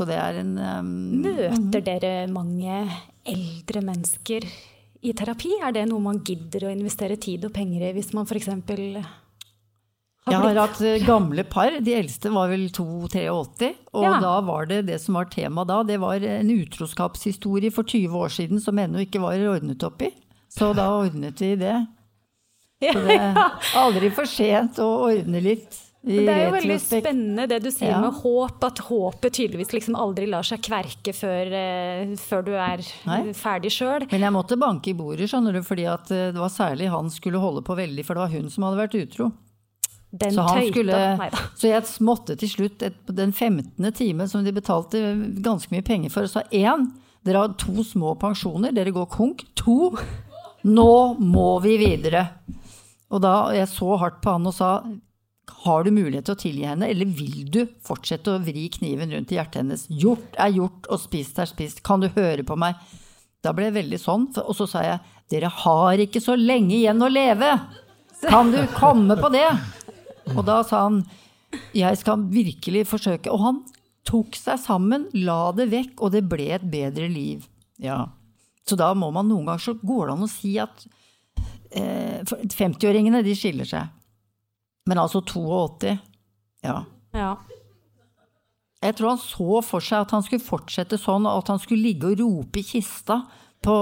Så det er en um, Møter mhm. dere mange eldre mennesker i terapi? Er det noe man gidder å investere tid og penger i hvis man f.eks. Jeg har hatt eh, gamle par. De eldste var vel 2-83. Og ja. da var det det som var tema da, det var en utroskapshistorie for 20 år siden som ennå ikke var ordnet opp i. Så da ordnet vi det. Så det er aldri for sent å ordne litt. Det er jo veldig spennende det du sier ja. med håp, at håpet tydeligvis liksom aldri lar seg kverke før, uh, før du er Nei. ferdig sjøl. Men jeg måtte banke i bordet, skjønner du, fordi at eh, det var særlig han skulle holde på veldig, for det var hun som hadde vært utro. Den så, skulle, så jeg måtte til slutt, et, den 15. time som de betalte ganske mye penger for, sa én, dere har to små pensjoner, dere går konk. To, nå må vi videre. Og da jeg så hardt på han og sa har du mulighet til å tilgi henne, eller vil du fortsette å vri kniven rundt i hjertet hennes? Gjort er gjort, og spist er spist. Kan du høre på meg? Da ble jeg veldig sånn, og så sa jeg dere har ikke så lenge igjen å leve! Kan du komme på det? Og da sa han jeg skal virkelig forsøke. Og han tok seg sammen, la det vekk, og det ble et bedre liv. Ja. Så da må man noen ganger så går det an å si at eh, 50-åringene de skiller seg. Men altså 82 Ja. Ja. Jeg tror han så for seg at han skulle fortsette sånn, og at han skulle ligge og rope i kista på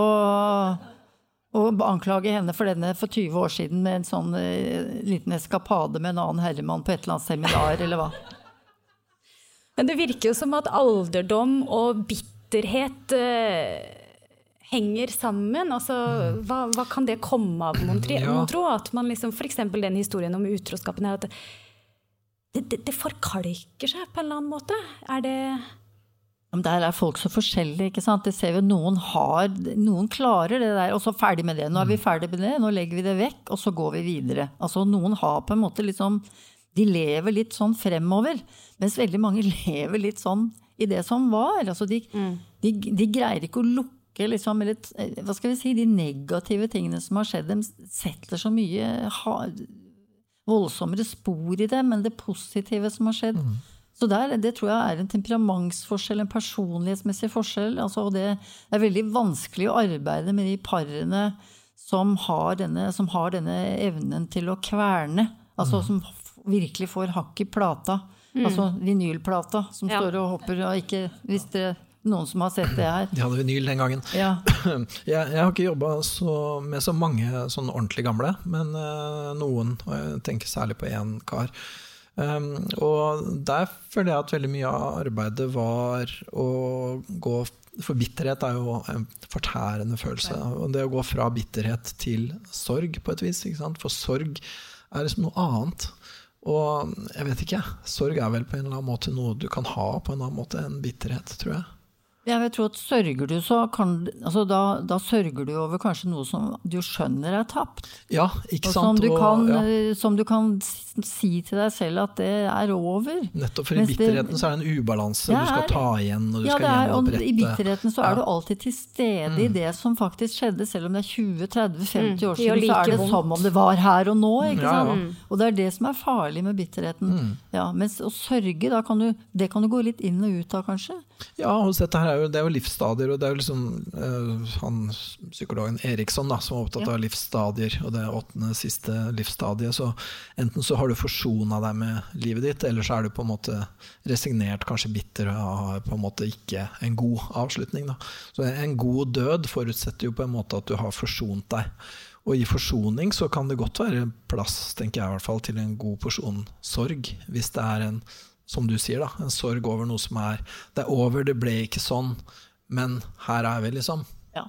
og anklage henne for denne for 20 år siden med en sånn uh, liten eskapade med en annen herremann på et eller annet seminar, eller hva. Men det virker jo som at alderdom og bitterhet uh, henger sammen. Altså, hva, hva, kan det komme av, mon ja. tro? At man liksom, F.eks. den historien om utroskapen. at det, det, det, forkalker seg på en eller annen måte. Er det Der er folk så forskjellige. ikke sant? Det ser vi, Noen har, noen klarer det der, og så ferdig med det. Nå er vi ferdig med det, nå legger vi det vekk, og så går vi videre. Altså Noen har på en måte liksom De lever litt sånn fremover. Mens veldig mange lever litt sånn i det som var. Altså de, mm. de, de greier ikke å lukke liksom, eller, hva skal vi si, De negative tingene som har skjedd, de setter så mye voldsommere spor i det, men det positive som har skjedd mm så der, det tror jeg er en temperamentsforskjell, en personlighetsmessig forskjell. Altså, det er veldig vanskelig å arbeide med de parene som har denne, som har denne evnen til å kverne. Altså mm. som virkelig får hakk i plata. Mm. Altså vinylplata som ja. står og hopper. Og ikke, hvis det er noen som har sett det her. De hadde vinyl den gangen. Ja. Jeg, jeg, har ikke jobba med så mange sånn ordentlig gamle, men uh, noen. Og jeg tenker særlig på én kar Um, og der føler jeg at veldig mye av arbeidet var å gå For bitterhet er jo en fortærende følelse. Og det å gå fra bitterhet til sorg, på et vis. For sorg er liksom noe annet. Og jeg vet ikke, sorg er vel på en eller annen måte noe du kan ha på en annen måte enn bitterhet, tror jeg. Jeg tror at sørger du, så kan altså da, da, sørger du over kanskje noe som du skjønner er tapt. Ja, ikke sant. Som du, kan, og, ja. Eh, som du kan si til deg selv at det er over. Nettopp, for i bitterheten det, så er det en ubalanse. Ja, du skal ta igjen, og du ja, skal gjenopprette. I bitterheten så er du alltid til stede mm. i det som faktisk skjedde, selv om det er 20-30-50 mm. år siden. Så er det vondt. som om det var her og nå. ikke sant? Og det er det som er farlig med bitterheten. Mm. Ja, mens å sørge, da kan du, det kan du gå litt inn og ut av, kanskje. Ja, dette her er jo, det er jo livsstadier, og det er jo liksom uh, han psykologen Eriksson da, som er opptatt ja. av livsstadier, og det åttende siste livsstadiet. Så enten så har du forsona deg med livet ditt, eller så er du på en måte resignert, kanskje bitter, og har på en måte ikke en god avslutning. Da. Så en god død forutsetter jo på en måte at du har forsont deg. Og i forsoning så kan det godt være plass, tenker jeg i hvert fall, til en god porsjon sorg, hvis det er en som du sier, da, en sorg over noe som er Det er over, det ble ikke sånn, men her er vi, liksom. Ja.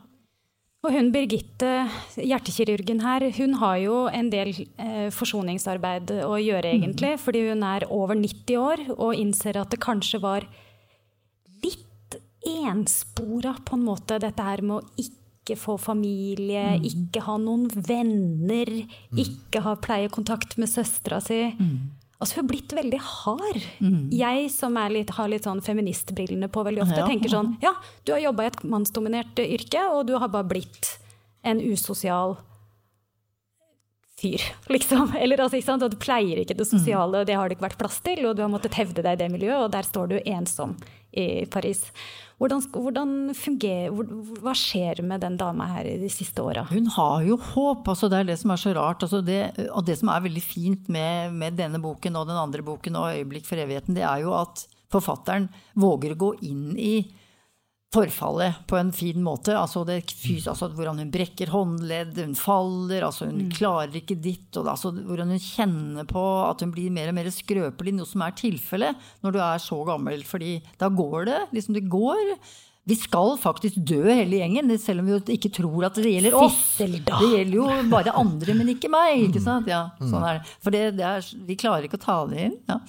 Og hun Birgitte, hjertekirurgen her, hun har jo en del eh, forsoningsarbeid å gjøre, mm. egentlig. Mm. Fordi hun er over 90 år og innser at det kanskje var litt enspora, på en måte, dette her med å ikke få familie, mm. ikke ha noen venner, mm. ikke ha pleiekontakt med søstera si. Mm. Altså, hun er blitt veldig hard. Mm. Jeg som litt, har litt sånn feministbrillene på veldig ofte, ja. tenker sånn Ja, du har jobba i et mannsdominert yrke, og du har bare blitt en usosial fyr, liksom. Eller altså, ikke sant? Og du pleier ikke det sosiale, og det har det ikke vært plass til, og du har måttet hevde deg i det miljøet, og der står du ensom i Paris. Hvordan, hvordan fungerer, hva skjer med den dama her i de siste åra? Hun har jo håp. altså Det er det som er så rart. Altså det, og det som er veldig fint med, med, denne boken og den andre boken og 'Øyeblikk for evigheten', det er jo at forfatteren våger å gå inn i forfallet på en fin måte. Altså, det, altså hvordan hun brekker håndledd, hun faller, altså hun mm. klarer ikke ditt. Og, altså, hvordan hun kjenner på at hun blir mer og mer skrøpelig, noe som er tilfellet når du er så gammel. fordi da går det. liksom Det går. Vi skal faktisk dø hele gjengen, selv om vi ikke tror at det gjelder oss. Det gjelder jo bare andre, men ikke meg. ikke sant? Ja, sånn er det. For det, det er, vi klarer ikke å ta det inn. Ja.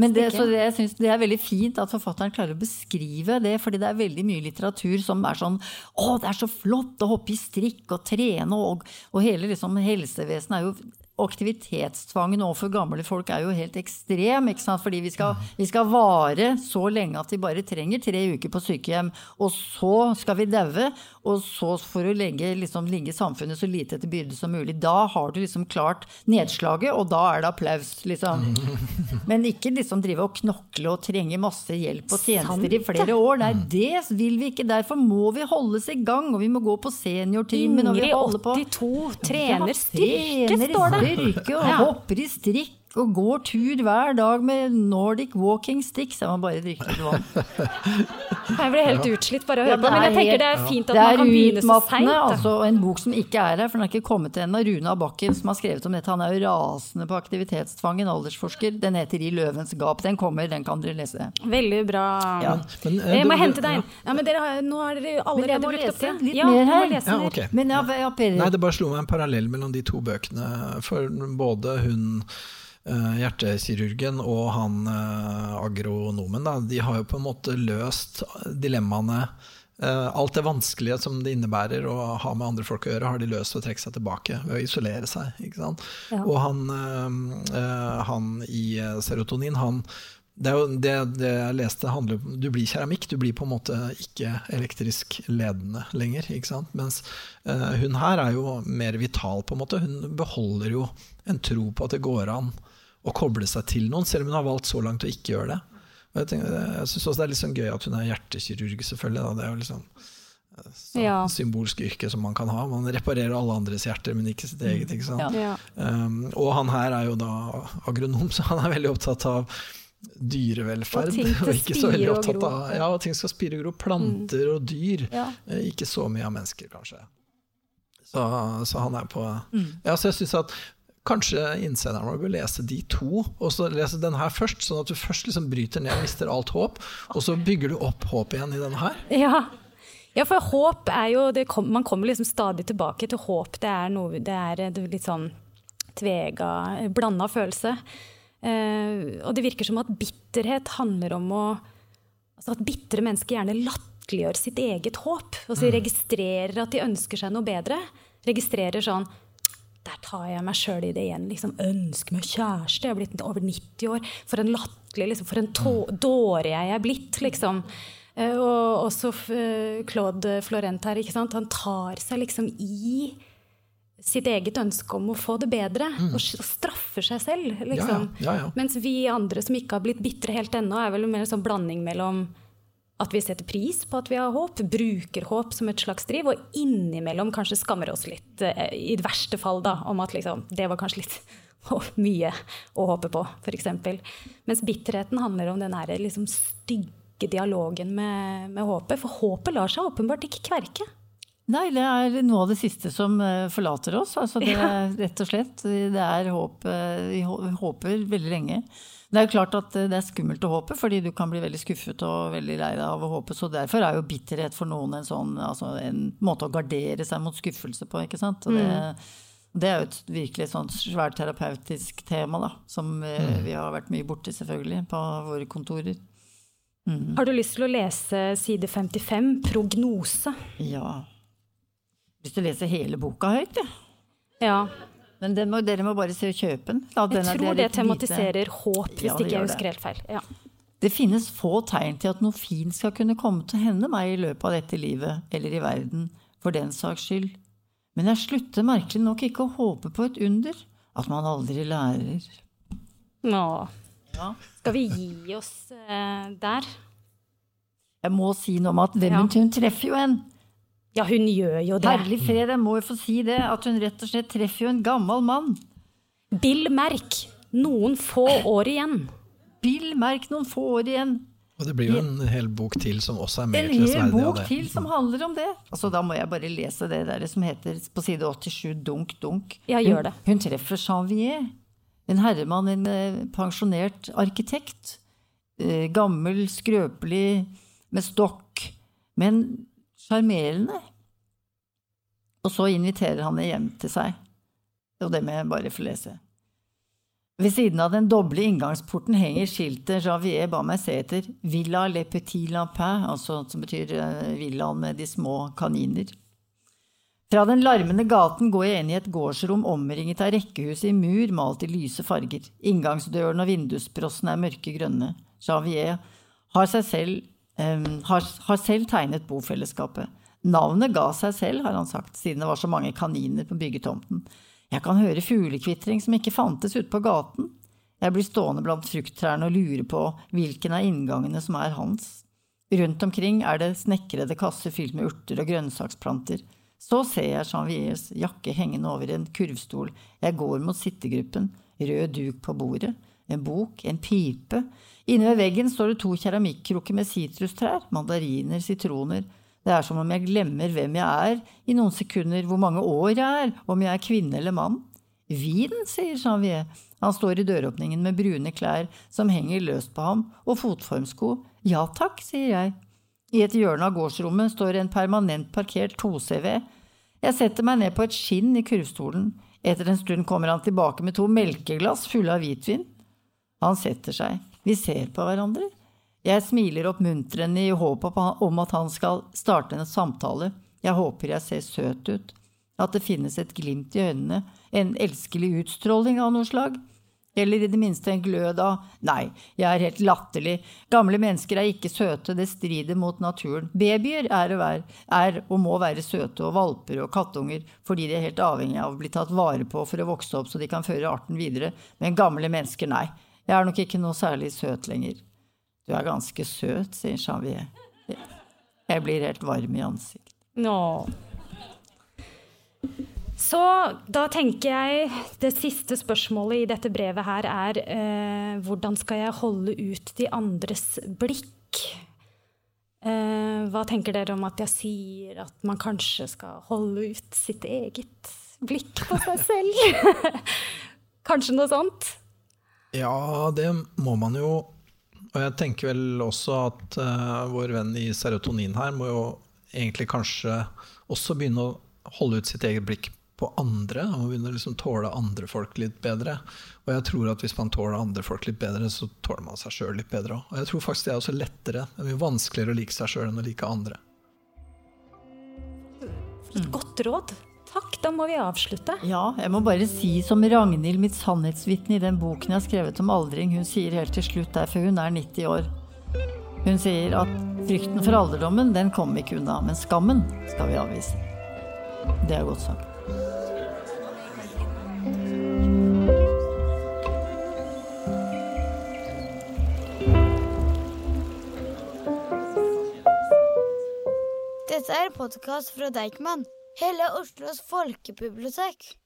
Men det, så det, jeg synes det er veldig fint at forfatteren klarer å beskrive det, fordi det er veldig mye litteratur som er sånn Å, det er så flott å hoppe i strikk og trene, og, og hele liksom, helsevesenet er jo aktivitetstvangen overfor gamle folk er jo helt ekstrem. Fordi vi skal, vi skal vare så lenge at de bare trenger tre uker på sykehjem. Og så skal vi daue. Og så for å legge, liksom, ligge samfunnet så lite etter byrde som mulig. Da har du liksom klart nedslaget, og da er det applaus, liksom. Men ikke liksom drive og knokle og trenge masse hjelp og tjenester i flere år. Nei, det vil vi ikke. Derfor må vi holdes i gang, og vi må gå på seniortimen. Ingrid 82 trener styrke, står det styrke og hopper i strikk og går tur hver dag med Nordic walking sticks. Jeg må bare drikke litt vann. Jeg blir helt utslitt bare å høre ja, på, men jeg tenker det er fint at man kan begynne så seint. Det er altså en bok som ikke er her, for den er ikke kommet til ennå. Runa Bakken som har skrevet om dette. Han er jo rasende på aktivitetstvang, en aldersforsker. Den heter I løvens gap. Den kommer, den kan dere lese. Veldig bra. Ja. Men, men, jeg må hente deg inn. Ja, men dere, nå har dere allerede brukt opp det. Litt ja, mer her. Ja, okay. men, ja, Nei, det bare slo meg en parallell mellom de to bøkene. For både hun Eh, hjertekirurgen og han eh, agronomen, da, de har jo på en måte løst dilemmaene. Eh, alt det vanskelige som det innebærer å ha med andre folk å gjøre, har de løst ved å trekke seg tilbake, ved å isolere seg. Ja. Og han, han, i serotonin, han det, det, det, jeg leste, handler om Du blir keramikk, du blir på en måte ikke elektrisk ledende lenger. Mens uh, hun her er jo mer vital, på en måte. Hun beholder jo en tro på at det går an å koble seg til noen, selv om hun har valgt så langt å ikke gjøre det. Og jeg, tenker, jeg syns også det er litt sånn gøy at hun er hjertekirurg, selvfølgelig. Da. Det er jo liksom sånn ja. symbolsk yrke som man kan ha. Man reparerer alle andres hjerter, men ikke sitt eget. Ikke sant? Ja. Um, og han her er jo da agronom, så han er veldig opptatt av dyrevelferd. Og, og ikke så veldig opptatt av ja, ting skal spire og gro. Planter mm. og dyr. Ja. Eh, ikke så mye av mennesker, kanskje. Så, så han er på mm. Ja, så jeg synes at Kanskje innsenderen vår bør lese de to, og så lese den her først. Sånn at du først liksom bryter ned og mister alt håp, og så bygger du opp håp igjen i den her. Ja. ja for håp er jo kom, Man kommer liksom stadig tilbake til håp. Det er, noe, det er litt sånn tvega, blanda følelse. Eh, og det virker som at bitterhet handler om å altså At bitre mennesker gjerne latterliggjør sitt eget håp. Altså mm. registrerer at de ønsker seg noe bedre. Registrerer sånn der tar jeg meg sjøl i det igjen. Liksom, ønsker meg kjæreste. Jeg er blitt over 90 år. For en latterlig liksom, For en dåre jeg er blitt, liksom. Uh, og også uh, Claude Florent her. Han tar seg liksom i sitt eget ønske om å få det bedre, mm. og, straffer seg selv. Liksom. Ja, ja. Ja, Mens vi andre som ikke har blitt bitre helt ennå, er vel mer en sånn blanding mellom at vi setter pris på at vi har håp, bruker håp som et slags driv, og innimellom kanskje skammer oss litt, eh, i det verste fall, da, om at liksom, det var kanskje litt mye å håpe på, f.eks. Mens bitterheten handler om den her, liksom, stygge dialogen med, med håpet. For håpet lar seg åpenbart ikke kverke. Nei, det er noe av det siste som eh, forlater oss. Altså det er rett og slett det er håp eh, Vi håper veldig lenge. Det er jo klart at det er skummelt å håpe, fordi du kan bli veldig skuffet og veldig lei deg av å håpe. Så derfor er jo bitterhet for noen en, sånn, altså en måte å gardere seg mot skuffelse på. ikke sant? Og det, mm. det er jo et virkelig sånt svært terapeutisk tema, da, som eh, mm. vi har vært mye borti, selvfølgelig, på våre kontorer. Mm. Har du lyst til å lese side 55, prognose? Ja. Hvis du leser hele boka høyt, ja. ja. Men må, dere må bare se kjøpe den. jeg tror det tematiserer håp, hvis ja, ikke jeg husker helt feil. Ja. Det finnes få tegn til at noe fint skal kunne komme til å hende meg i løpet av dette livet, eller i verden, for den saks skyld. Men jeg slutter merkelig nok ikke å håpe på et under, at man aldri lærer. Nå. Ja. Skal vi gi oss eh, der? Jeg må si noe om at hvem hun treffer jo en. Ja, hun gjør jo det. Herlig fred, jeg må jo få si det, at hun rett og slett treffer jo en gammel mann. Bill Merk, noen få år igjen. Bill Merk, noen få år igjen. Og det blir jo en hel bok til som også er mer til En hel bok til som handler om det. Altså, da må jeg bare lese det der som heter på side 87 Dunk Dunk. Ja, gjør det. Hun, hun treffer Janvier. En herremann, en eh, pensjonert arkitekt. Eh, gammel, skrøpelig, med stokk. Men sjarmerende. Og så inviterer han det hjem til seg. Og det må jeg bare få lese. Ved siden av den doble inngangsporten henger skiltet Javier ba meg se etter Villa Le Petit Lapin, altså som betyr uh, villaen med de små kaniner. Fra den larmende gaten går jeg inn i et gårdsrom omringet av rekkehus i mur malt i lyse farger. Inngangsdøren og vindusprossene er mørke grønne. Javier har, seg selv, um, har, har selv tegnet bofellesskapet. Navnet ga seg selv, har han sagt, siden det var så mange kaniner på byggetomten. Jeg kan høre fuglekvitring som ikke fantes ute på gaten. Jeg blir stående blant frukttrærne og lure på hvilken av inngangene som er hans. Rundt omkring er det snekrede kasser fylt med urter og grønnsaksplanter. Så ser jeg Janviers jakke hengende over en kurvstol. Jeg går mot sittegruppen. Rød duk på bordet. En bok. En pipe. Inne ved veggen står det to keramikkrukker med sitrustrær. Mandariner, sitroner. Det er som om jeg glemmer hvem jeg er i noen sekunder, hvor mange år jeg er, om jeg er kvinne eller mann. Vin, sier Janvier. Han står i døråpningen med brune klær som henger løst på ham, og fotformsko. Ja takk, sier jeg. I et hjørne av gårdsrommet står en permanent parkert 2CV. Jeg setter meg ned på et skinn i kurvstolen. Etter en stund kommer han tilbake med to melkeglass fulle av hvitvin. Han setter seg. Vi ser på hverandre. Jeg smiler oppmuntrende i håp om at han skal starte en samtale. Jeg håper jeg ser søt ut. At det finnes et glimt i øynene, en elskelig utstråling av noe slag. Eller i det minste en glød av nei, jeg er helt latterlig, gamle mennesker er ikke søte, det strider mot naturen. Babyer er og, er, er og må være søte, og valper og kattunger, fordi de er helt avhengige av å bli tatt vare på for å vokse opp så de kan føre arten videre. Men gamle mennesker, nei, jeg er nok ikke noe særlig søt lenger. Du er ganske søt, sier Javier. Jeg blir helt varm i ansiktet. Nå. Så da tenker jeg det siste spørsmålet i dette brevet her er eh, hvordan skal jeg holde ut de andres blikk? Eh, hva tenker dere om at jeg sier at man kanskje skal holde ut sitt eget blikk på seg selv? kanskje noe sånt? Ja, det må man jo. Og jeg tenker vel også at uh, vår venn i serotonin her må jo egentlig kanskje også begynne å holde ut sitt eget blikk på andre. Man begynner liksom tåle andre folk litt bedre. Og jeg tror at hvis man tåler andre folk litt bedre, så tåler man seg sjøl litt bedre òg. Og jeg tror faktisk det er også lettere. Det er mye vanskeligere å like seg sjøl enn å like andre. Et godt råd. Takk, da må vi avslutte. Ja, jeg må bare si som Ragnhild, mitt sannhetsvitne i den boken jeg har skrevet om aldring, hun sier helt til slutt der, for hun er 90 år. Hun sier at frykten for alderdommen, den kommer vi ikke unna, men skammen skal vi avvise. Det er godt sagt. Dette er en podkast fra Deichman, hele Oslos folkebibliotek.